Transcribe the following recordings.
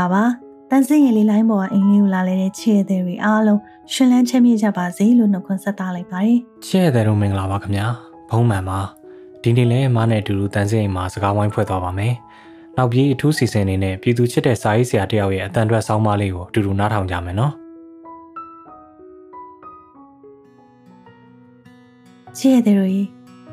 လာပါတန်စင်ရလေးလိုင်းပေါ်ကအင်းလေးကိုလာလဲတဲ့ချစ်တဲ့တွေအားလုံးရှင်လန်းချမ်းမြေ့ကြပါစေလို့နှုတ်ခွန်းဆက်သလိုက်ပါတယ်ချစ်ရတဲ့တို့မင်္ဂလာပါခင်ဗျာဘုံမှန်ပါဒီနေ့လဲမားနဲ့အတူတူတန်စင်အိမ်မှာစကားဝိုင်းဖွဲ့သွားပါမယ်နောက်ပြီးအထူးစီစဉ်နေနဲ့ပြည်သူချစ်တဲ့စာရေးဆရာတယောက်ရဲ့အတန်အတွက်ဆောင်းပါးလေးကိုအတူတူနားထောင်ကြမယ်နော်ချစ်တဲ့တွေ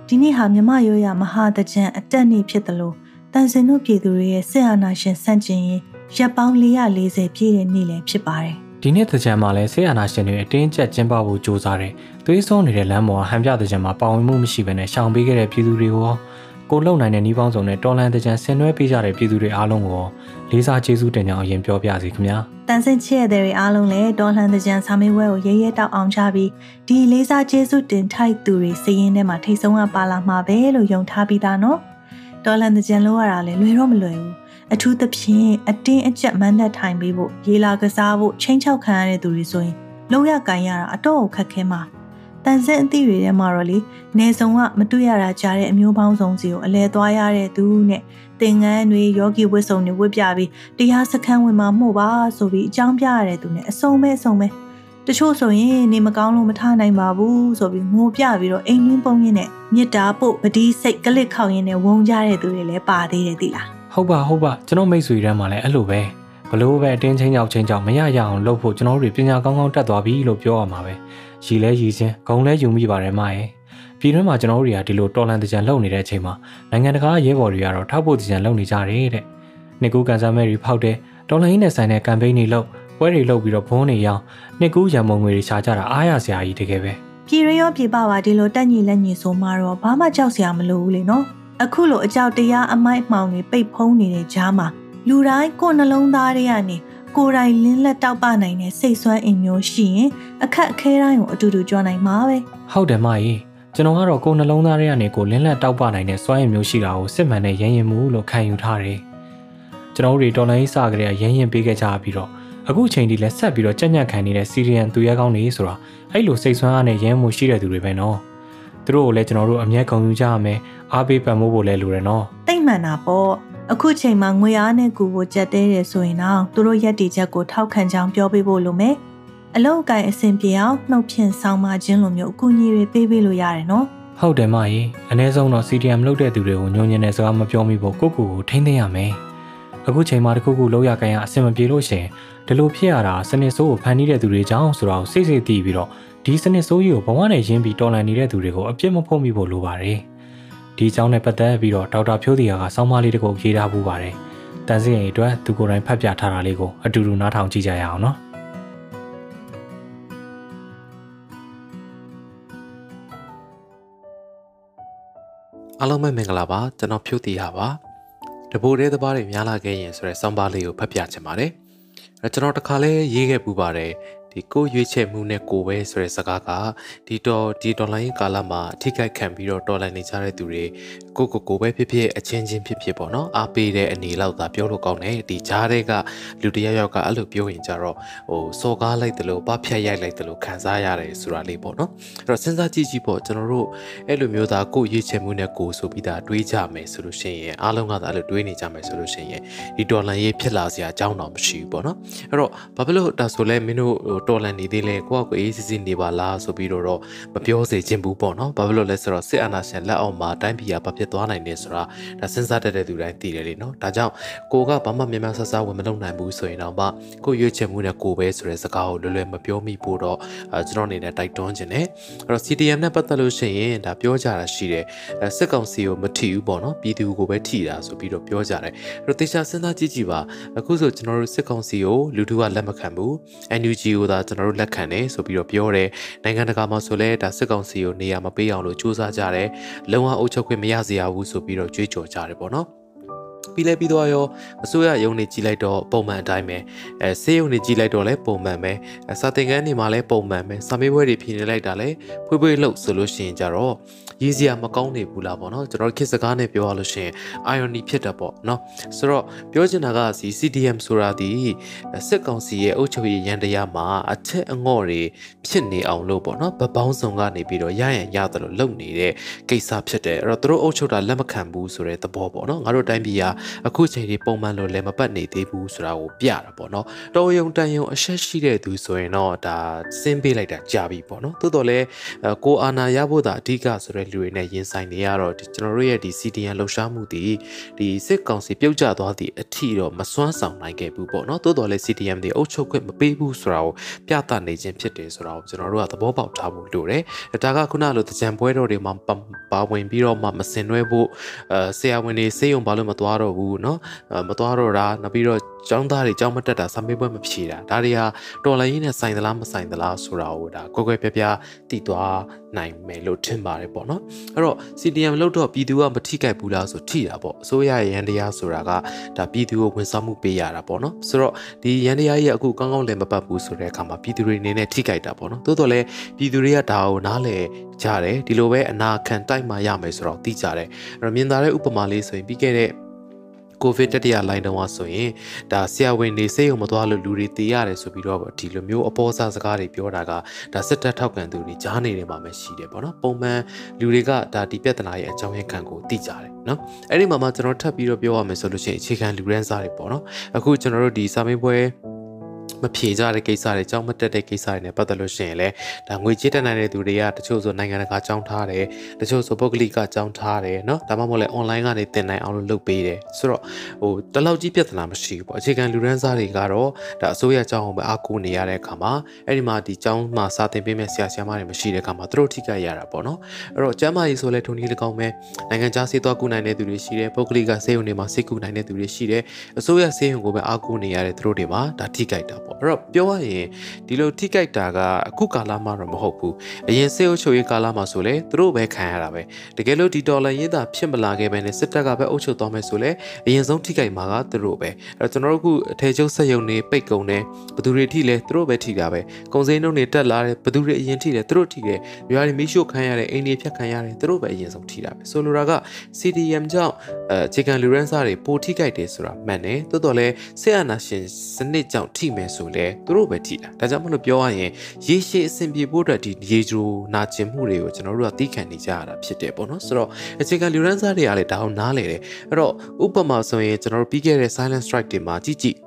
ဒီနေ့ဟာမြမရိုးရမဟာတကြံအတက်နေ့ဖြစ်တယ်လို့တန်စင်တို့ပြည်သူတွေရဲ့စစ်အာဏာရှင်ဆန့်ကျင်ရေး ရပ်ပေါင်း440ပြည့်တဲ့နေ့လည်းဖြစ်ပါတယ်ဒီနေ့တကြံမှာလဲဆေးအာနာရှင်တွေအတင်းကျပ်ကျင်းပဖို့ကြိုးစားတယ်သွေးစွန်းနေတဲ့လမ်းပေါ်ဟန်ပြတကြံမှာပါဝင်မှုမရှိဘဲနဲ့ရှောင်ပေးခဲ့တဲ့ပြည်သူတွေကိုရောကိုလုံနိုင်တဲ့နှီးပေါင်းစုံနဲ့တော်လန်တကြံဆင်နွှဲပေးကြတဲ့ပြည်သူတွေအားလုံးကိုရောလေးစားကျေးဇူးတင်ကြောင်းအရင်ပြောပြစီခင်ဗျာတန်စင်ချစ်တဲ့တွေအားလုံးလည်းဒေါ်လန်တကြံစာမေးပွဲကိုရဲရဲတောက်အောင်ချပြီးဒီလေးစားကျေးဇူးတင်ထိုက်သူတွေစည်ရင်းထဲမှာထိတ်ဆုံးကပါလာမှာပဲလို့ယုံထားပြီးသားနော်ဒေါ်လန်တကြံလို့ရတာလည်းလွယ်တော့မလွယ်ဘူး အထူးသဖြင့်အတင်းအကျပ်မန်းနဲ့ထိုင်ပေးဖို့ရေလာကစားဖို့ချင်းချောက်ခံရတဲ့သူတွေဆိုရင်လုံးရကန်ရတာအတော့ခက်ခဲမှာတန်စင်အသည့်တွေထဲမှာတော့လေနေဆောင်ကမတွေ့ရတာကြားတဲ့အမျိုးပေါင်းစုံစီကိုအလဲသွားရတဲ့သူနဲ့သင်္ကန်းတွေယောဂီဝတ်စုံတွေဝတ်ပြပြီးတရားစခန်းဝင်မှာမှုပါဆိုပြီးအကြောင်းပြရတဲ့သူနဲ့အစုံပဲအစုံပဲတချို့ဆိုရင်နေမကောင်းလို့မထနိုင်ပါဘူးဆိုပြီးငိုပြပြီးတော့အိမ်ရင်းပုံရင်းနဲ့မြစ်တာပုတ်ပတိစိတ်ကလစ်ခေါင်ရင်းနဲ့ဝုံကြတဲ့သူတွေလည်းပါသေးတယ်သိလား ဟုတ်ပါဟုတ်ပါကျွန်တော်မိတ်ဆွေတန်းမှာလည်းအဲ့လိုပဲဘလို့ပဲအတင်းချင်းကြောက်ချင်းကြောက်မရရအောင်လုပ်ဖို့ကျွန်တော်တို့ပညာကောင်းကောင်းတက်သွားပြီလို့ပြောရမှာပဲရည်လဲရည်ချင်းဂုံလဲယူမိပါတယ်မရဲ့ပြည်တွင်းမှာကျွန်တော်တို့တွေကဒီလိုတော်လန်တကြံလုပ်နေတဲ့အချိန်မှာနိုင်ငံတကာရဲဘော်တွေကတော့ထောက်ဖို့တကြံလုပ်နေကြတယ်တဲ့နှစ်ကူကန်ဆာမဲတွေဖောက်တယ်တော်လန်ကြီးနဲ့ဆိုင်တဲ့ကမ်ပိန်းတွေလုပ်ပွဲတွေလုပ်ပြီးတော့ဘုန်းတွေရောင်းနှစ်ကူရံမုံငွေတွေရှာကြတာအားရစရာကြီးတကယ်ပဲပြည်ရရောပြည်ပပါဒီလိုတက်ညီလက်ညီဆိုမှတော့ဘာမှကြောက်စရာမလိုဘူးလေနော် အခုလိုအကြောက်တရားအမိုက်မှောင်တွေပိတ်ဖုံးနေတဲ့ကြားမှာလူတိုင်းကိုယ်နှလုံးသားတွေကနေကိုယ်တိုင်လင်းလက်တောက်ပနိုင်တဲ့စိတ်ဆွမ်းအင်မျိုးရှိရင်အခက်အခဲတိုင်းကိုအတူတူကြွနိုင်မှာပဲဟုတ်တယ်မကြီးကျွန်တော်ကတော့ကိုယ်နှလုံးသားထဲကနေကိုလင်းလက်တောက်ပနိုင်တဲ့စွမ်းရည်မျိုးရှိတာကိုစစ်မှန်တဲ့ရရင်ရင်မှုလို့ခံယူထားတယ်ကျွန်တော်တို့တွေတော်လိုင်းစကြတဲ့ရရင်ရင်ပေးခဲ့ကြပြီးတော့အခုချိန်ထိလည်းဆက်ပြီးတော့ကြက်ညက်ခံနေတဲ့စီရီယန်သူရဲကောင်းတွေဆိုတာအဲ့လိုစိတ်ဆွမ်းအားနဲ့ရရင်မှုရှိတဲ့သူတွေပဲနော် သူတို့ကိုလည်းကျွန်တော်တို့အမျက်ကုန်ယူကြရမယ်အားပေးပံ့ပိုးဖို့လည်းလိုတယ်နော်တိတ်မှန်တာပေါ့အခုချိန်မှာငွေအားနဲ့ကူဖို့ကြက်သေးတယ်ဆိုရင်တော့သူတို့ရက်တီချက်ကိုထောက်ခံကြောင်းပြောပေးဖို့လိုမယ်အလောက်အကင်အဆင်ပြေအောင်နှုတ်ဖြင့်ဆောင်းပါခြင်းလိုမျိုးအကူအညီတွေပေးပေးလို့ရတယ်နော်ဟုတ်တယ်မကြီးအ ਨੇ ဆုံးတော့ CDM လုပ်တဲ့သူတွေကိုညှို့ညင်တဲ့စကားမပြောမိဖို့ကိုယ့်ကိုယ်ကိုထိမ့်သိမ်းရမယ်အခုချိန်မှာတစ်ခုခုလောက်ရကန်ရအဆင်မပြေလို့ရှရင်ဒီလိုဖြစ်ရတာစနစ်ဆိုးကိုဖန်တီးတဲ့သူတွေကြောင့်ဆိုတော့စိတ်စိတ်တည်ပြီးတော့ ဒီစနစ်ဆိုးကြီးကိုဘဝနဲ့ရင်းပြီးတော်လှန်နေတဲ့သူတွေကိုအပြစ်မဖို့မိဖို့လိုပါတယ်ဒီအကြောင်းနဲ့ပတ်သက်ပြီးတော့ဒေါက်တာဖြိုးတီယာကစောင်းမလေးတစ်ခုရေးထားပူပါတယ်တန်စင်ရင်အတွက်သူကိုယ်တိုင်ဖတ်ပြထားတာလေးကိုအတူတူနားထောင်ကြည့်ကြရအောင်နော်အားလုံးပဲမင်္ဂလာပါကျွန်တော်ဖြုတ်တီဟာပါတပိုးတဲ့တပားတွေများလာခဲ့ရင်ဆိုရဲစောင်းပါလေးကိုဖတ်ပြချင်ပါတယ်အဲကျွန်တော်တခါလဲရေးခဲ့ပူပါတယ် ဒီကိုရွေးချယ်မှုနဲ့ကိုပဲဆိုတဲ့စကားကဒီတော့ဒီဒေါ်လာရင်းကာလမှာအထိခိုက်ခံပြီးတော့တော်လိုင်းနေကြတဲ့သူတွေကိုကိုကိုပဲဖြစ်ဖြစ်အချင်းချင်းဖြစ်ဖြစ်ပေါ့နော်အားပေးတဲ့အနေလောက်သာပြောလို့ကောင်းတယ်ဒီကြားတဲ့ကလူတစ်ယောက်ယောက်ကအဲ့လိုပြောရင်ကြတော့ဟိုစော်ကားလိုက်တယ်လို့ပဖြတ်ရိုက်လိုက်တယ်လို့ခံစားရတယ်ဆိုတာလေးပေါ့နော်အဲ့တော့စဉ်းစားကြည့်ကြည့်ပေါ့ကျွန်တော်တို့အဲ့လိုမျိုးသားကိုရွေးချယ်မှုနဲ့ကိုဆိုပြီးသားတွေးကြမယ်ဆိုလို့ရှိရင်အားလုံးကသာအဲ့လိုတွေးနေကြမယ်ဆိုလို့ရှိရင်ဒီဒေါ်လာရေးဖြစ်လာစရာအကြောင်းတော့မရှိဘူးပေါ့နော်အဲ့တော့ဘာဖြစ်လို့ဒါဆိုလဲမင်းတို့ဟိုတော်လန်နေသေးလဲကိုကကိုအေးစစ်စစ်နေပါလားဆိုပြီးတော့တော့မပြောစေချင်ဘူးပေါ့နော်ဘာဖြစ်လို့လဲဆိုတော့စစ်အာဏာရှင်လက်အောက်မှာတိုင်းပြည်ကဘာဖြစ်သွားနိုင်လဲဆိုတာဒါစဉ်းစားတတ်တဲ့သူတိုင်းသိတယ်လေနော်ဒါကြောင့်ကိုကဘာမှမြန်မြန်ဆဆဝင်မလုပ်နိုင်ဘူးဆိုရင်တော့မှကိုရွေးချယ်မှုနဲ့ကိုပဲဆိုတဲ့စကားကိုလွယ်လွယ်မပြောမိဖို့တော့အဲကျွန်တော်အနေနဲ့တိုက်တွန်းခြင်းနဲ့အဲ့တော့ CDM နဲ့ပတ်သက်လို့ရှိရင်ဒါပြောကြတာရှိတယ်အဲစစ်ကောင်စီကိုမထီဘူးပေါ့နော်ပြည်သူကိုပဲထီတာဆိုပြီးတော့ပြောကြတယ်အဲ့တော့တေချာစဉ်းစားကြည့်ကြည့်ပါအခုဆိုကျွန်တော်တို့စစ်ကောင်စီကိုလူထုကလက်မခံဘူး NUG ကိုသာကျွန်တော်တို့လက်ခံတယ်ဆိုပြီးတော့ပြောတယ်နိုင်ငံတကာမှာဆိုလဲဒါစစ်ကောင်စီကိုနေရာမပေးအောင်လို့စူးစမ်းကြတယ်လုံအောင်အုပ်ချုပ်ခွင့်မရစေရဘူးဆိုပြီးတော့ကြွေးကြော်ကြတယ်ပေါ့နော် ပြီးလဲပြီးတော့ရောအစိုးရရုံးနေကြီးလိုက်တော့ပုံမှန်အတိုင်းပဲအဲဆေးရုံနေကြီးလိုက်တော့လဲပုံမှန်ပဲအဲစာသင်ခန်းနေမှာလဲပုံမှန်ပဲစာမေးပွဲတွေဖြေနေလိုက်တာလဲဖွေးဖွေးလှုပ်ဆိုလို့ရှိရင်ကြတော့ရည်စရာမကောင်းနေဘူးလားပေါ့နော်ကျွန်တော်ခေတ်စကားနဲ့ပြောရလို့ရှိရင် irony ဖြစ်တာပေါ့နော်ဆိုတော့ပြောချင်တာကစီ CDM ဆိုတာဒီစစ်ကောင်စီရဲ့အုပ်ချုပ်ရေးရန်တရားမှာအထက်အငေါ့တွေဖြစ်နေအောင်လို့ပေါ့နော်ဗပောင်းဆောင်ကနေပြီးတော့ရရန်ရတယ်လို့လုပ်နေတဲ့ကိစ္စဖြစ်တယ်အဲ့တော့သူတို့အုပ်ချုပ်တာလက်မခံဘူးဆိုတဲ့သဘောပေါ့နော်ငါတို့တိုင်းပြည်ကအခုချိန်ဒီပုံမှန်လိုလည်းမပတ်နေသေးဘူးဆိုတာကိုပြတာပေါ့နော်တော်ယုံတန်ယုံအဆက်ရှိတဲ့သူဆိုရင်တော့ဒါစင်းပေးလိုက်တာကြာပြီပေါ့နော်သို့တော်လည်းကိုအာနာရဖို့သာအဓိကဆိုတဲ့လူတွေနဲ့ရင်ဆိုင်နေရတော့ကျွန်တော်တို့ရဲ့ဒီ CDN လှူရှားမှုဒီဒီစစ်ကောင်စီပြုတ်ကျသွားသည့်အထီတော့မစွမ်းဆောင်နိုင်ခဲ့ဘူးပေါ့နော်သို့တော်လည်း CDM တွေအုပ်ချုပ်ခွင့်မပေးဘူးဆိုတာကိုပြသနေခြင်းဖြစ်တယ်ဆိုတာကိုကျွန်တော်တို့ကသဘောပေါက်ထားဖို့လိုတယ်ဒါကခုနလိုတကြံပွဲတော်တွေမှာပါဝင်ပြီးတော့မှမစင်နွဲဖို့အဲဆရာဝန်တွေစေယုံဘာလို့မသွားတော့ဘူးเนาะမသွားတော့တာနောက်ပြီးတော့ကျောင်းသားတွေကျောင်းမတက်တာစာမေးပွဲမဖြေတာဒါတွေဟာတော်လိုင်းရင်းနဲ့ဆိုင်သလားမဆိုင်သလားဆိုတာကိုဒါကွယ်ကွယ်ပြပြသိသွားနိုင်မယ်လို့ထင်ပါတယ်ပေါ့နော်အဲ့တော့ CDM လို့တော့ပြည်သူကမထိကြိုက်ဘူးလားဆိုထိတာပေါ့အစိုးရရဲ့ရန်တရားဆိုတာကဒါပြည်သူကိုဝန်ဆောင်မှုပေးရတာပေါ့နော်ဆိုတော့ဒီရန်တရားကြီးအခုကောင်းကောင်းလည်းမပတ်ဘူးဆိုတဲ့အခါမှာပြည်သူတွေအနေနဲ့ထိကြိုက်တာပေါ့နော်သို့တော်လည်းပြည်သူတွေကဒါကိုနားလည်ကြတယ်ဒီလိုပဲအနာခံတိုက်မှရမယ်ဆိုတော့သိကြတယ်အဲ့တော့မြင်သာတဲ့ဥပမာလေးဆိုရင်ပြီးခဲ့တဲ့ ကိုဗစ်တတိယလိုင်းတုန်းကဆိုရင်ဒါဆရာဝန်တွေစိတ်ုံမသွားလို့လူတွေတည်ရတယ်ဆိုပြီးတော့ဒီလိုမျိုးအပေါ်စားစကားတွေပြောတာကဒါစစ်တပ်ထောက်ခံသူတွေကြားနေတယ်မှာပဲရှိတယ်ပေါ့နော်ပုံမှန်လူတွေကဒါဒီပြဿနာရဲ့အကြောင်းရင်းခံကိုသိကြတယ်နော်အဲ့ဒီမှာမှကျွန်တော်ထပ်ပြီးတော့ပြောရမယ်ဆိုလို့ရှိရင်အခြေခံလူရန်စားတွေပေါ့နော်အခုကျွန်တော်တို့ဒီစာမေးပွဲ မဖြေကြတဲ့ကိစ္စတွေကြောင်းမတက်တဲ့ကိစ္စတွေနဲ့ပတ်သက်လို့ရှိရင်လည်းဒါငွေကြေးတက်နိုင်တဲ့သူတွေကတချို့ဆိုနိုင်ငံတကာကြောင်းထားတယ်တချို့ဆိုပုဂ္ဂလိကကြောင်းထားတယ်เนาะဒါမှမဟုတ်လည်း online ကနေသင်နိုင်အောင်လို့လုပ်ပေးတယ်ဆိုတော့ဟိုတလောက်ကြီးပြဿနာမရှိဘူးပေါ့အခြေခံလူရန်စားတွေကတော့ဒါအစိုးရကြောင်းအောင်ပဲအားကိုးနေရတဲ့အခါမှာအဲ့ဒီမှာဒီကြောင်းမှာစာသင်ပေးမဲ့ဆရာဆရာမတွေမရှိတဲ့အခါမှာသူတို့ထိခိုက်ရတာပေါ့နော်အဲ့တော့ကျမ်းမာရေးဆိုလဲထုံနည်း၎င်းပဲနိုင်ငံခြားဆေးသွားကူနိုင်တဲ့သူတွေရှိတယ်ပုဂ္ဂလိကဆေးရုံတွေမှာဆေးကူနိုင်တဲ့သူတွေရှိတယ်အစိုးရဆေးရုံကိုပဲအားကိုးနေရတဲ့သူတို့တွေမှာဒါထိခိုက်တာ ပေါ့အဲ့တော့ပြောရရင်ဒီလိုထိကြိုက်တာကအခုကာလမှာတော့မဟုတ်ဘူးအရင်စေအုပ်ချုပ်ရေးကာလမှာဆိုလေသူတို့ပဲခံရတာပဲတကယ်လို့ဒီဒေါ်လာရင်းသာဖြစ်မလာခဲ့ပဲနဲ့စစ်တပ်ကပဲအုပ်ချုပ်သွားမယ်ဆိုလေအရင်ဆုံးထိကြိုက်မှာကသူတို့ပဲအဲ့တော့ကျွန်တော်တို့အခုအထည်ချုပ်စက်ရုံတွေပိတ်ကုန်တယ်ဘသူတွေထိလဲသူတို့ပဲထိတာပဲကုန်စည်နှုန်းတွေတက်လာတယ်ဘသူတွေအရင်ထိတယ်သူတို့ထိတယ်ရွာတွေမိရှို့ခံရတယ်အိမ်တွေဖြတ်ခံရတယ်သူတို့ပဲအရင်ဆုံးထိတာပဲဆိုလိုတာက CDM ကြောင့်အဲခြေခံလူရန်စားတွေပိုထိကြိုက်တယ်ဆိုတာမှန်တယ်တိုးတော်လဲဆေးအာနာရှင်စနစ်ကြောင့်ထိမယ်ဆိုလဲသူတို့ပဲထိတာဒါကြောင့်မလို့ပြောရရင်ရေရှည်အဆင်ပြေဖို့အတွက်ဒီရေဂျိုနာကျင်မှုတွေကိုကျွန်တော်တို့ကသိခံနေကြရတာဖြစ်တယ်ပေါ့နော်ဆိုတော့အခြေခံလူရန်စားတွေကလည်းဒါအောင်နားလေတယ်အဲ့တော့ဥပမာဆိုရင်ကျွန်တော်တို့ပြီးခဲ့တဲ့ silent strike တွေမှာကြည့်ကြည့်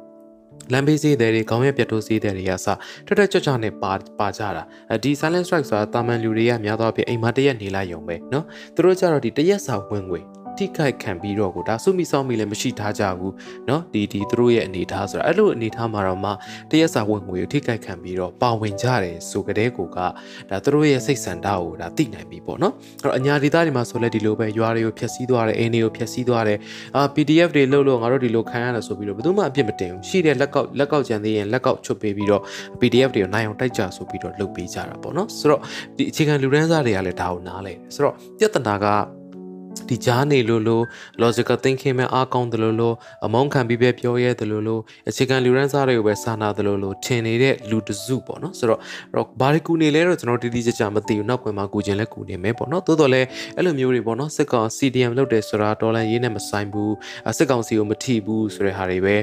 လမ်းဘေးဈေးတွေခေါင်းရက်ပြတ်ထိုးဈေးတွေကစထွက်ထွက်ကြွကြွနဲ့ပါပါကြတာဒီ silent strike ဆိုတာတာမန်လူတွေကများသောအားဖြင့်အိမ်မှာတရက်နေလိုက်ရုံပဲเนาะသူတို့ကြတော့ဒီတရက်စာဝင်ငွေ ထိခိုက်ခံပြီးတော့ကိုဒါစုမိဆောင်မိလည်းမရှိထားကြဘူးเนาะဒီဒီသူတို့ရဲ့အနေထားဆိုတာအဲ့လိုအနေထားမှာတော့မှတရက်စာဝင်ငွေကိုထိခိုက်ခံပြီးတော့ပါဝင်ကြတယ်ဆိုကြတဲ့ကိုကဒါသူတို့ရဲ့စိတ်ဆန္ဒကိုဒါသိနိုင်ပြီပေါ့နော်အဲ့တော့အညာဒေသတွေမှာဆိုလဲဒီလိုပဲရွာတွေကိုဖျက်ဆီးသွားတယ်အိမ်တွေကိုဖျက်ဆီးသွားတယ်အာ PDF တွေလှုပ်လို့ငါတို့ဒီလိုခံရတယ်ဆိုပြီးတော့ဘယ်သူမှအပြစ်မတင်ဘူးရှိတဲ့လက်ကောက်လက်ကောက်ကြံသေးရင်လက်ကောက်ချွတ်ပေးပြီးတော့ PDF တွေကိုနိုင်အောင်တိုက်ကြဆိုပြီးတော့လုပ်ပေးကြတာပေါ့နော်ဆိုတော့ဒီအခြေခံလူရန်စားတွေကလည်းဒါကိုနားလဲဆိုတော့ပြဿနာက ဒီကြားနေလို့လို့ logical thinking မဲ့အားကောင်းတယ်လို့လို့အမုန်းခံပြီးပဲပြောရဲတယ်လို့လို့အခြေခံလူရန်စားတွေကိုပဲစာနာတယ်လို့လို့ထင်နေတဲ့လူတစုပေါ့နော်ဆိုတော့တော့ဘာတွေကူနေလဲတော့ကျွန်တော်တိတိကျကျမသိဘူးနောက်ကွယ်မှာကူခြင်းလဲကူနေမယ်ပေါ့နော်တိုးတော်လဲအဲ့လိုမျိုးတွေပေါ့နော်စစ်ကောင် CDM လုပ်တယ်ဆိုတာဒေါ်လာရေးနဲ့မဆိုင်ဘူးစစ်ကောင်စီကိုမထိဘူးဆိုတဲ့ဟာတွေပဲ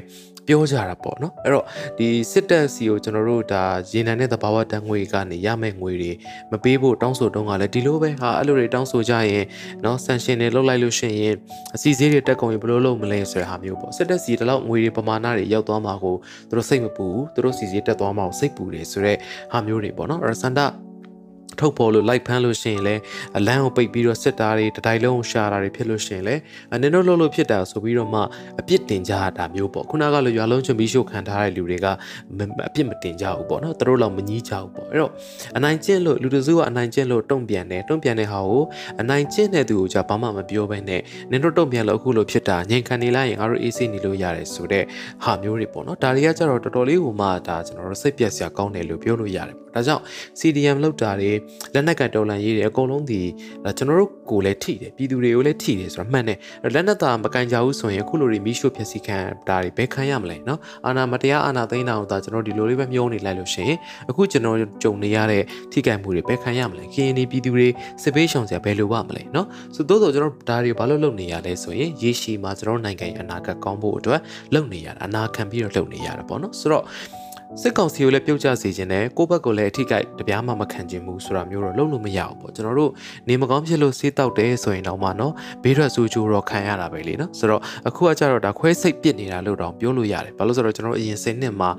ပြောကြတာပေါ့နော်အဲ့တော့ဒီစစ်တပ်စီကိုကျွန်တော်တို့ဒါရေနံတဲ့သဘာဝတန်ငွေကနေရမယ့်ငွေတွေမပေးဖို့တောင်းဆိုတုန်းကလည်းဒီလိုပဲဟာအဲ့လိုတွေတောင်းဆိုကြရင်เนาะဆန်ရှင် တွေလောက်လိုက်လို့ရှိရင်အစီအသေးတွေတက်ကုန်ရင်ဘယ်လိုလုပ်မလဲဆိုတဲ့ဟာမျိုးပေါ့စစ်တပ်စီတလောက်ငွေတွေပမာဏတွေရောက်သွားမှာကိုသူတို့စိတ်မပူဘူးသူတို့စီစီတက်သွားမှာကိုစိတ်ပူတယ်ဆိုတဲ့ဟာမျိုးတွေပေါ့နော်အဲ့တော့စန္ဒ ထုတ်ပေါ်လို့လိုက်ဖမ်းလို့ရှိရင်လည်းအလန်းကိုပိတ်ပြီးတော့စစ်တာတွေတတိုင်းလုံးရှာတာတွေဖြစ်လို့ရှိရင်လည်းနင်တို့လှုပ်လို့ဖြစ်တာဆိုပြီးတော့မှအပြစ်တင်ကြတာမျိုးပေါ့ခုနကလည်းရွာလုံးချွန်ပြီးရှုပ်ခံထားတဲ့လူတွေကအပြစ်မတင်ကြဘူးပေါ့နော်သူတို့လောက်မကြီးကြဘူးပေါ့အဲ့တော့အနိုင်ကျင့်လို့လူတစုကအနိုင်ကျင့်လို့တုံ့ပြန်တယ်တုံ့ပြန်တဲ့ဟာကိုအနိုင်ကျင့်တဲ့သူကိုじゃဘာမှမပြောဘဲနဲ့နင်တို့တုံ့ပြန်လို့အခုလိုဖြစ်တာငြိမ်ခံနေလိုက်ရင်ငါတို့အေးဆေးနေလို့ရတယ်ဆိုတဲ့ဟာမျိုးတွေပေါ့နော်ဒါတွေကကြတော့တော်တော်လေးကိုမှဒါကျွန်တော်တို့စိတ်ပြက်စရာကောင်းတယ်လို့ပြောလို့ရတယ်ပေါ့ဒါကြောင့် CDM လောက်တာတွေလက်နက်ကန်တော်လန်ရေးတွေအကုန်လုံးဒီကျွန်တော်တို့ကိုလည်းထိတယ်ပြည်သူတွေကိုလည်းထိတယ်ဆိုတော့မှန်တယ်လက်နက်သားမကန်ကြဘူးဆိုရင်အခုလိုတွေမိရှုဖြစ်စီခံတာတွေဘယ်ခံရမလဲเนาะအာနာမတရားအာနာသိမ်းတာကိုဒါကျွန်တော်ဒီလိုလေးပဲမျောနေလိုက်လို့ရှိရင်အခုကျွန်တော်ကြုံနေရတဲ့ထိခိုက်မှုတွေဘယ်ခံရမလဲခရင်ဒီပြည်သူတွေစစ်ပေးရှောင်စရာဘယ်လိုပါမလဲเนาะဆိုတော့တော့ကျွန်တော်ဒါတွေဘာလို့လုပ်နေရလဲဆိုရင်ရေရှည်မှာကျွန်တော်နိုင်ငံရဲ့အနာဂတ်ကောင်းဖို့အတွက်လုပ်နေရတာအနာခံပြီးတော့လုပ်နေရတာပေါ့เนาะဆိုတော့ စစ်ကောင်စီကိုလည်းပြုတ်ကျစေခြင်းနဲ့ကိုယ့်ဘက်ကိုလည်းအထိကိတပြားမှမခံခြင်းဘူးဆိုတာမျိုးတော့လုပ်လို့မရဘူးပေါ့ကျွန်တော်တို့နေမကောင်းဖြစ်လို့စေးတောက်တယ်ဆိုရင်တော့မှနော်ဘေးထွက်ဆူချိုးတော့ခံရတာပဲလေနော်ဆိုတော့အခုကကြတော့ဒါခွဲစိတ်ပစ်နေတာလို့တော့ပြောလို့ရတယ်ဘာလို့ဆိုတော့ကျွန်တော်တို့အရင်စိတ်နှစ်မှာ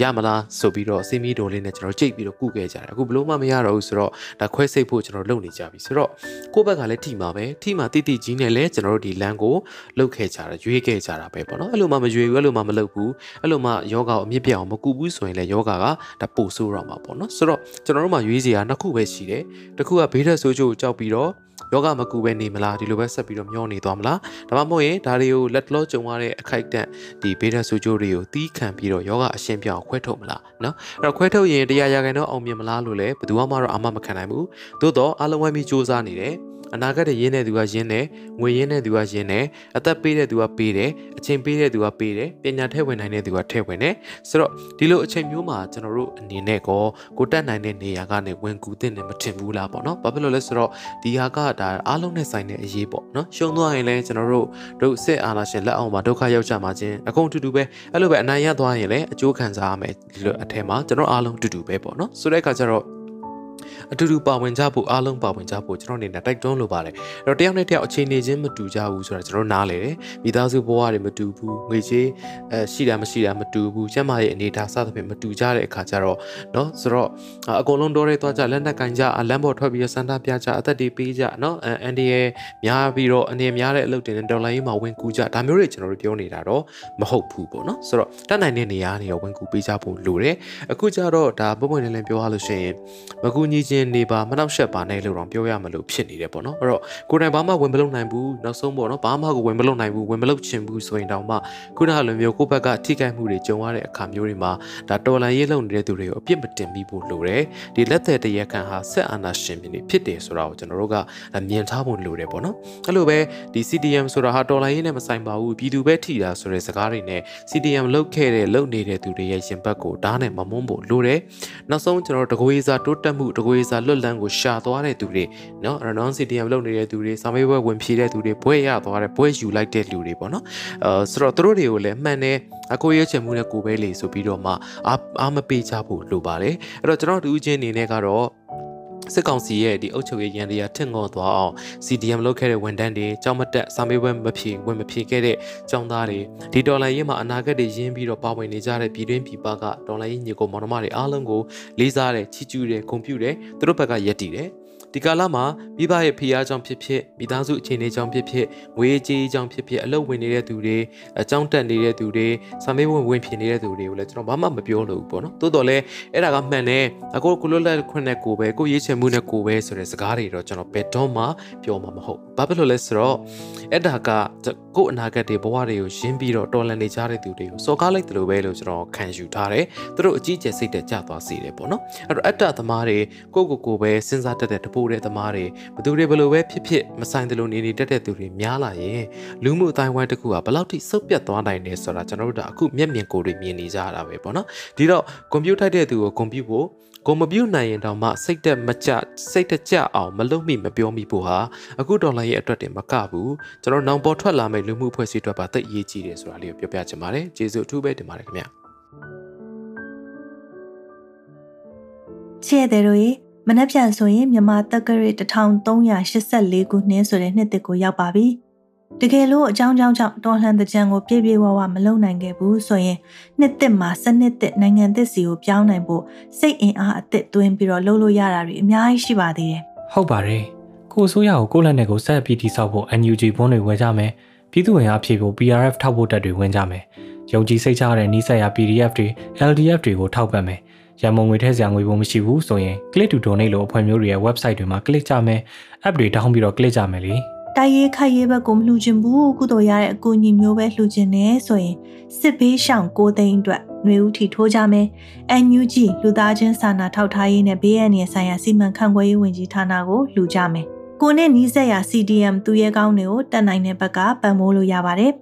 ရမလားဆိုပြီးတော့စေးမီဒိုလေးနဲ့ကျွန်တော်ကြိတ်ပြီးတော့ကုခဲ့ကြတယ်အခုဘလို့မှမရတော့ဘူးဆိုတော့ဒါခွဲစိတ်ဖို့ကျွန်တော်လုပ်နေကြပြီဆိုတော့ကိုယ့်ဘက်ကလည်းထိမှာပဲထိမှာတိတိကြီးနဲ့လည်းကျွန်တော်တို့ဒီလမ်းကိုလှုပ်ခဲ့ကြတာရွေးခဲ့ကြတာပဲပေါ့နော်အဲ့လိုမှမရွေးဘူးအဲ့လိုမှမလုပ်ဘူးအဲ့လိုမှယောဂကိုအမြင့်ပြအောင်မကူဘူးဘူးဆိုရင်လည်းယောဂကဒါပိုဆိုးတော့မှာပေါ့နော်ဆိုတော့ကျွန်တော်တို့မှာရွေးစရာနှစ်ခုပဲရှိတယ်တစ်ခုကဘေးထွက်ဆိုးချိုးကိုကြောက်ပြီးတော့ယောဂမကူပဲနေမလားဒီလိုပဲဆက်ပြီးတော့မျောနေသွားမလားဒါမှမဟုတ်ရင်ဒါတွေကိုလက်လောကြုံရတဲ့အခိုက်အတန့်ဒီဘေးထွက်ဆိုးချိုးတွေကိုတီးခံပြီးတော့ယောဂအရှင်းပြအောင်ခွဲထုတ်မလားနော်အဲ့တော့ခွဲထုတ်ရင်တရားရခိုင်တော့အောင်မြင်မလားလို့လည်းဘယ်သူမှတော့အာမမခံနိုင်ဘူးသို့တော့အလုံးဝမ်းပြီးစူးစမ်းနေတယ် အနာဂတ်ရင်းတဲ့သူကရင်းတယ်ငွေရင်းတဲ့သူကရင်းတယ်အသက်ပေးတဲ့သူကပေးတယ်အချိန်ပေးတဲ့သူကပေးတယ်ပညာထည့်ဝင်နိုင်တဲ့သူကထည့်ဝင်တယ်ဆိုတော့ဒီလိုအချိန်မျိုးမှာကျွန်တော်တို့အနေနဲ့ကောကိုတက်နိုင်တဲ့နေရာကနေဝင်ကူတဲ့နေမထင်ဘူးလားပေါ့နော်ဘာဖြစ်လို့လဲဆိုတော့ဒီဟာကဒါအားလုံးနဲ့ဆိုင်တဲ့အရေးပေါ့နော်ရှုံသွားရင်လည်းကျွန်တော်တို့တို့စစ်အာဏာရှင်လက်အောက်မှာဒုက္ခရောက်ကြမှာချင်းအကုန်တူတူပဲအဲ့လိုပဲအနိုင်ရသွားရင်လည်းအကျိုးခံစားရမယ်ဒီလိုအထက်မှာကျွန်တော်အားလုံးတူတူပဲပေါ့နော်ဆိုတဲ့အခါကျတော့ အတူတူပါဝင်ကြဖို့အားလုံးပါဝင်ကြဖို့ကျွန်တော်အနေနဲ့တိုက်တွန်းလိုပါတယ်အဲ့တော့တယောက်နဲ့တယောက်အခြေအနေချင်းမတူကြဘူးဆိုတာကျွန်တော်နားလေတယ်မိသားစုဘဝတွေမတူဘူးငွေချေးအဲရှိတာမရှိတာမတူဘူးကျမရဲ့အနေအထားစသဖြင့်မတူကြတဲ့အခါကျတော့เนาะဆိုတော့အကုန်လုံးတော့ရဲသွားကြလက်နက်ကင်ကြလမ်းပေါ်ထွက်ပြီးစန္ဒပြကြအသက်တွေပေးကြเนาะအန်ဒီရဲ့များပြီးတော့အနေများတဲ့အလုပ်တွေနဲ့ဒေါ်လာရေးမှာဝင်ကူကြဒါမျိုးတွေကျွန်တော်တို့ပြောနေတာတော့မဟုတ်ဘူးပေါ့เนาะဆိုတော့တတ်နိုင်တဲ့နေရာနေရောဝင်ကူပေးကြဖို့လိုတယ်အခုကျတော့ဒါပုံပွင့်လင်းလင်းပြောရလို့ရှိရင်မကူညီ ခြင်းနေပါမနှောက်ယှက်ပါနဲ့လို့တော့ပြောရမလို့ဖြစ်နေတယ်ပေါ့နော်အဲ့တော့ကိုယ်တိုင်ဘာမှဝင်မလုပ်နိုင်ဘူးနောက်ဆုံးပေါ့နော်ဘာမှကိုဝင်မလုပ်နိုင်ဘူးဝင်မလုပ်ချင်ဘူးဆိုရင်တောင်မှခုနကလိုမျိုးကိုယ့်ဘက်ကထိခိုက်မှုတွေကြုံရတဲ့အခါမျိုးတွေမှာဒါတော်လန်ရေးလုပ်နေတဲ့သူတွေကိုအပြစ်မတင်မိဖို့လိုတယ်ဒီလက်သက်တရခံဟာဆက်အာဏာရှင်ပြည်ဖြစ်တယ်ဆိုတာကိုကျွန်တော်တို့ကမြင်ထားဖို့လိုတယ်ပေါ့နော်အဲ့လိုပဲဒီ CDM ဆိုတာဟာတော်လန်ရေးနဲ့မဆိုင်ပါဘူးပြည်သူပဲထိတာဆိုတဲ့စကားတွေနဲ့ CDM လုတ်ခဲ့တဲ့လုတ်နေတဲ့သူတွေရဲ့ရင်ဘတ်ကိုဓာတ်နဲ့မမုန်းဖို့လိုတယ်နောက်ဆုံးကျွန်တော်တို့တကွေးစာတိုးတက်မှုတကွေးရေစာလွတ်လန်းကိုရှာသွားတဲ့သူတွေနော်ရနောင်းစီတီယမ်လုပ်နေတဲ့သူတွေစာမေးပွဲဝင်ဖြေတဲ့သူတွေဘွဲရသွားတဲ့ဘွဲယူလိုက်တဲ့လူတွေပေါ့နော်အဲဆိုတော့သူတို့တွေကိုလည်းမှန်တယ်အကိုရွေးချယ်မှုနဲ့ကိုပဲလေဆိုပြီးတော့မှအားမပေးချဖို့လိုပါတယ်အဲ့တော့ကျွန်တော်တူးချင်းအနေနဲ့ကတော့ စစ်ကောင်စီရဲ့ဒီအုပ်ချုပ်ရေးရန်တရားထင်ငေါ်သွားအောင် CDM လုပ်ခဲ့တဲ့ဝန်ထမ်းတွေကြောင်းမတက်စာမေးပွဲမဖြေဝင်မဖြေခဲ့တဲ့ကျောင်းသားတွေဒီဒေါ်လာရေးမှာအနာဂတ်တွေရင်းပြီးတော့ပါဝင်နေကြတဲ့ပြည်တွင်းပြည်ပကဒေါ်လာရေးညီကိုမောင်နှမတွေအားလုံးကိုလေးစားတယ်ချီးကျူးတယ်ဂုဏ်ပြုတယ်သူတို့ဘက်ကယက်တည်တယ် ဒီကာလမှာမိဘရဲ့ဖိအားကြောင့်ဖြစ်ဖြစ်မိသားစုအခြေအနေကြောင့်ဖြစ်ဖြစ်ငွေကြေးကြောင့်ဖြစ်ဖြစ်အလုပ်ဝင်နေတဲ့သူတွေအကြောင်းတက်နေတဲ့သူတွေစာမေးဝင်ဝင်ဖြစ်နေတဲ့သူတွေကိုလည်းကျွန်တော်ဘာမှမပြောလို့ဘူးပေါ့နော်တိုးတော်လည်းအဲ့ဒါကမှန်တယ်အကိုကိုလွတ်လပ်ခွင့်နဲ့ကိုပဲကိုရေးချင်မှုနဲ့ကိုပဲဆိုတဲ့စကားတွေတော့ကျွန်တော်ဘယ်တော့မှပြောမှာမဟုတ်ဘာဖြစ်လို့လဲဆိုတော့အဲ့ဒါကကို့အနာဂတ်တွေဘဝတွေကိုရင်းပြီးတော့တော်လန်နေကြတဲ့သူတွေကိုစော်ကားလိုက်တယ်လို့ပဲလို့ကျွန်တော်ခံယူထားတယ်သူတို့အကြီးကျယ်စိတ်တက်ကြသွားစေတယ်ပေါ့နော်အဲ့တော့အတ္တသမားတွေကိုကိုကိုပဲစဉ်းစားတတ်တဲ့တပိုးတဲ့သမားတွေဘသူတွေဘလို့ပဲဖြစ်ဖြစ်မဆိုင်တယ်လို့နေနေတတ်တဲ့သူတွေများလာရင်လူမှုအတိုင်းဝိုင်းတစ်ခုကဘယ်လောက်ထိစုပ်ပြတ်သွားနိုင်လဲဆိုတာကျွန်တော်တို့ကအခုမျက်မြင်ကိုယ်တွေမြင်နေကြတာပဲပေါ့နော်ဒီတော့ကွန်ပျူတာတဲ့သူကိုကွန်ပျူဖို့ကိုမပြုတ်နိုင်ရင်တောင်မှစိတ်တက်မကြစိတ်တကြအောင်မလုပ်မိမပြောမိဖို့ဟာအခုဒေါ်လာရဲ့အတွက်တင်မကဘူးကျွန်တော်နောင်ပေါ်ထွက်လာမယ့်လူမှုဖွဲ့စည်းအတွက်ပါသိအရေးကြီးတယ်ဆိုတာလေးကိုပြောပြချင်ပါတယ်ကျေးဇူးအထူးပဲတင်ပါတယ်ခင်ဗျာချဲ့တဲ့တို့ရေ မနှက်ပြန်ဆိုရင်မြန်မာတက္ကရာ1384ခုနှစ်ဆိုတဲ့နှစ်သစ်ကိုရောက်ပါပြီတကယ်လို့အကြောင်းကြောင့်ကြောင့်တော်လှန်တဲ့ကြံကိုပြည့်ပြည့်ဝဝမလုံနိုင်ခဲ့ဘူးဆိုရင်နှစ်သစ်မှာစနစ်သစ်နိုင်ငံသစ်စီကိုပြောင်းနိုင်ဖို့စိတ်အင်အားအသစ်သွင်းပြီးတော့လှုပ်လို့ရတာတွေအများကြီးရှိပါသေးတယ်ဟုတ်ပါတယ်ကိုဆိုးရကိုကိုလက်နဲ့ကိုဆက်ပြီးတိဆောက်ဖို့ NUG ဘုန်းတွေဝယ်ကြမယ်ပြည်သူ့ဝင်အားဖြည့်ဖို့ PRF ထောက်ဖို့တက်တွေဝင်ကြမယ်ယုံကြည်စိတ်ချရတဲ့နီးစပ်ရာ PDF တွေ LDF တွေကိုထောက်ပံ့မယ် ရန်မုံငွေထည့်စရာငွေပုံမရှိဘူးဆိုရင် click to donate လို့အဖွဲ့မျိုးတွေရဲ့ website တွေမှာ click ကြမယ် app တွေတောင်းပြီးတော့ click ကြမယ်လေတိုက်ရေးခိုက်ရေးဘက်ကိုမလှူချင်ဘူးကုတော်ရတဲ့အကူအညီမျိုးပဲလှူချင်နေဆိုရင်စစ်ဘေးရှောင်ကိုသိန်းအတွက်ຫນွေဦးထီထိုးကြမယ် NUG လူသားချင်းစာနာထောက်ထားရေးနဲ့ဘေးအန္တရာယ်ဆိုင်ရာစီမံခန့်ခွဲရေးဝန်ကြီးဌာနကိုလှူကြမယ်ကိုနဲ့နီးစက်ရာ CDM သူရဲကောင်းတွေကိုတက်နိုင်တဲ့ဘက်ကပံ့ပိုးလို့ရပါတယ်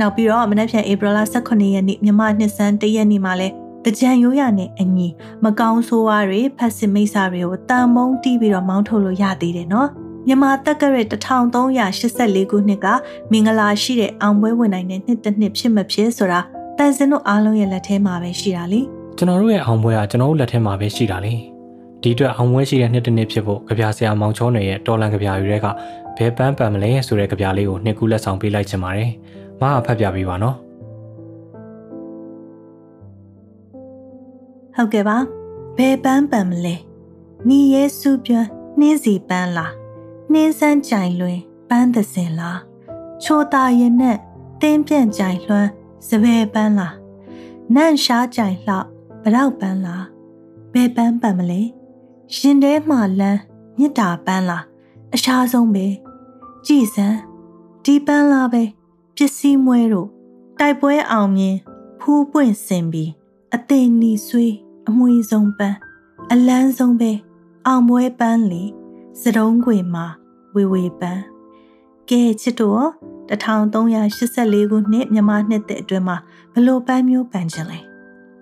နောက်ပြီးတော့မနက်ဖြန်ဧပြီလ18ရက်နေ့မြမနှစ်စန်း1ရက်နေ့မှာလဲတ ကြံရိုးရနဲ့အညီမကောင်းဆိုးဝါးတွေဖက်စစ်မိတ်ဆာတွေကိုတန်မုံတီးပြီးတော့မောင်းထုတ်လို့ရသေးတယ်နော်မြန်မာတက္ကရာ1384ခုနှစ်ကမင်္ဂလာရှိတဲ့အောင်ပွဲဝင်နိုင်တဲ့နှစ်တစ်နှစ်ဖြစ်မဖြစ်ဆိုတာတန်စင်တို့အားလုံးရဲ့လက်ထဲမှာပဲရှိတာလေကျွန်တော်တို့ရဲ့အောင်ပွဲကကျွန်တော်တို့လက်ထဲမှာပဲရှိတာလေဒီအတွက်အောင်ပွဲရှိတဲ့နှစ်တစ်နှစ်ဖြစ်ဖို့ကြပြဆရာမောင်ချောနယ်ရဲ့တော်လန်ကြပြယူတွေကဘယ်ပန်းပန်မလဲဆိုတဲ့ကြပြလေးကိုနှစ်ခုလက်ဆောင်ပေးလိုက်ချင်ပါတယ်မအားဖတ်ပြပေးပါနော် ဟုတ်ကဲ့ပါဘယ်ပန်းပန်မလဲနီရဲစုပြနှင်းစီပန်းလားနှင်းစမ်းကြိုင်လွင်ပန်းသစင်လားချိုတာရင်နဲ့တင်းပြန့်ကြိုင်လွှမ်းစပယ်ပန်းလားနန့်ရှားကြိုင်လှဗရောက်ပန်းလားဘယ်ပန်းပန်မလဲရှင်ထဲမှလန်းမြစ်တာပန်းလားအရှားဆုံးပဲကြည်စမ်းဒီပန်းလားပဲပစ္စည်းမွဲတို့တိုက်ပွဲအောင်မြင်ဖူးပွင့်စင်ပြီး အသိနီဆွေးအမွေဆုံးပန်းအလန်းဆုံးပဲအောင်ပွဲပန်းလေစတုံးခွေမှာဝေဝေပန်းကဲချစ်တို့1384ခုနှစ်မြန်မာနှစ်သက်အတွင်းမှာဘလို့ပန်းမျိုးပန်းခြင်းလဲ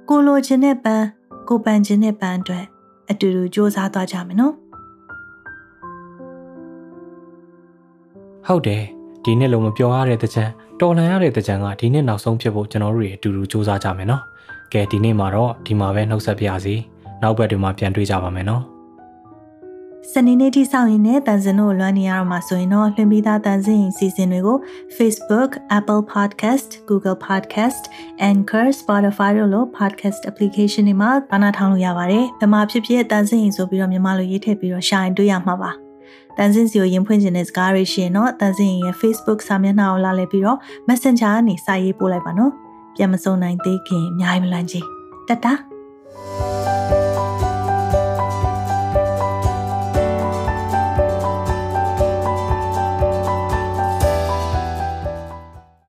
ကိုလိုချင်တဲ့ပန်းကိုပန်းခြင်းတဲ့ပန်းအတွက်အတူတူစူးစမ်းသွားကြမယ်နော်ဟုတ်တယ်ဒီနှစ်လုံးမပြောရတဲ့တကြံတော်လန်ရတဲ့တကြံကဒီနှစ်နောက်ဆုံးဖြစ်ဖို့ကျွန်တော်တို့တွေအတူတူစူးစမ်းကြမယ်နော် ကဲဒီနေ့မှာတော့ဒီမှာပဲနှုတ်ဆက်ပြရစီနောက်ဘက်တွေမှာပြန်တွေ့ကြပါမယ်နော်စနေနေ့ထိစောင့်ရင်လည်းတန်စင်တို့လွှမ်းနေရတော့မှာဆိုရင်တော့လွှင့်ပြီးသားတန်စင်ရင်စီစဉ်တွေကို Facebook, Apple Podcast, Google Podcast, Anchor, Spotify တို့လို podcast application တွေမှာဘာနာထောင်လို့ရပါတယ်။ဘယ်မှာဖြစ်ဖြစ်တန်စင်ရင်ဆိုပြီးတော့မြန်မာလိုရေးထည့်ပြီးတော့ရှာရင်တွေ့ရမှာပါ။တန်စင်စီကိုရင်ဖွင့်ခြင်းတဲ့စကားတွေရှိရင်တော့တန်စင်ရင်ရဲ့ Facebook စာမျက်နှာကိုလာလည်ပြီးတော့ Messenger ကနေစာရေးပို့လိုက်ပါနော်။ ပြန်မစုံနိုင်သေးခင်အများကြီးမလန့်ကြီး။တတ်တာ။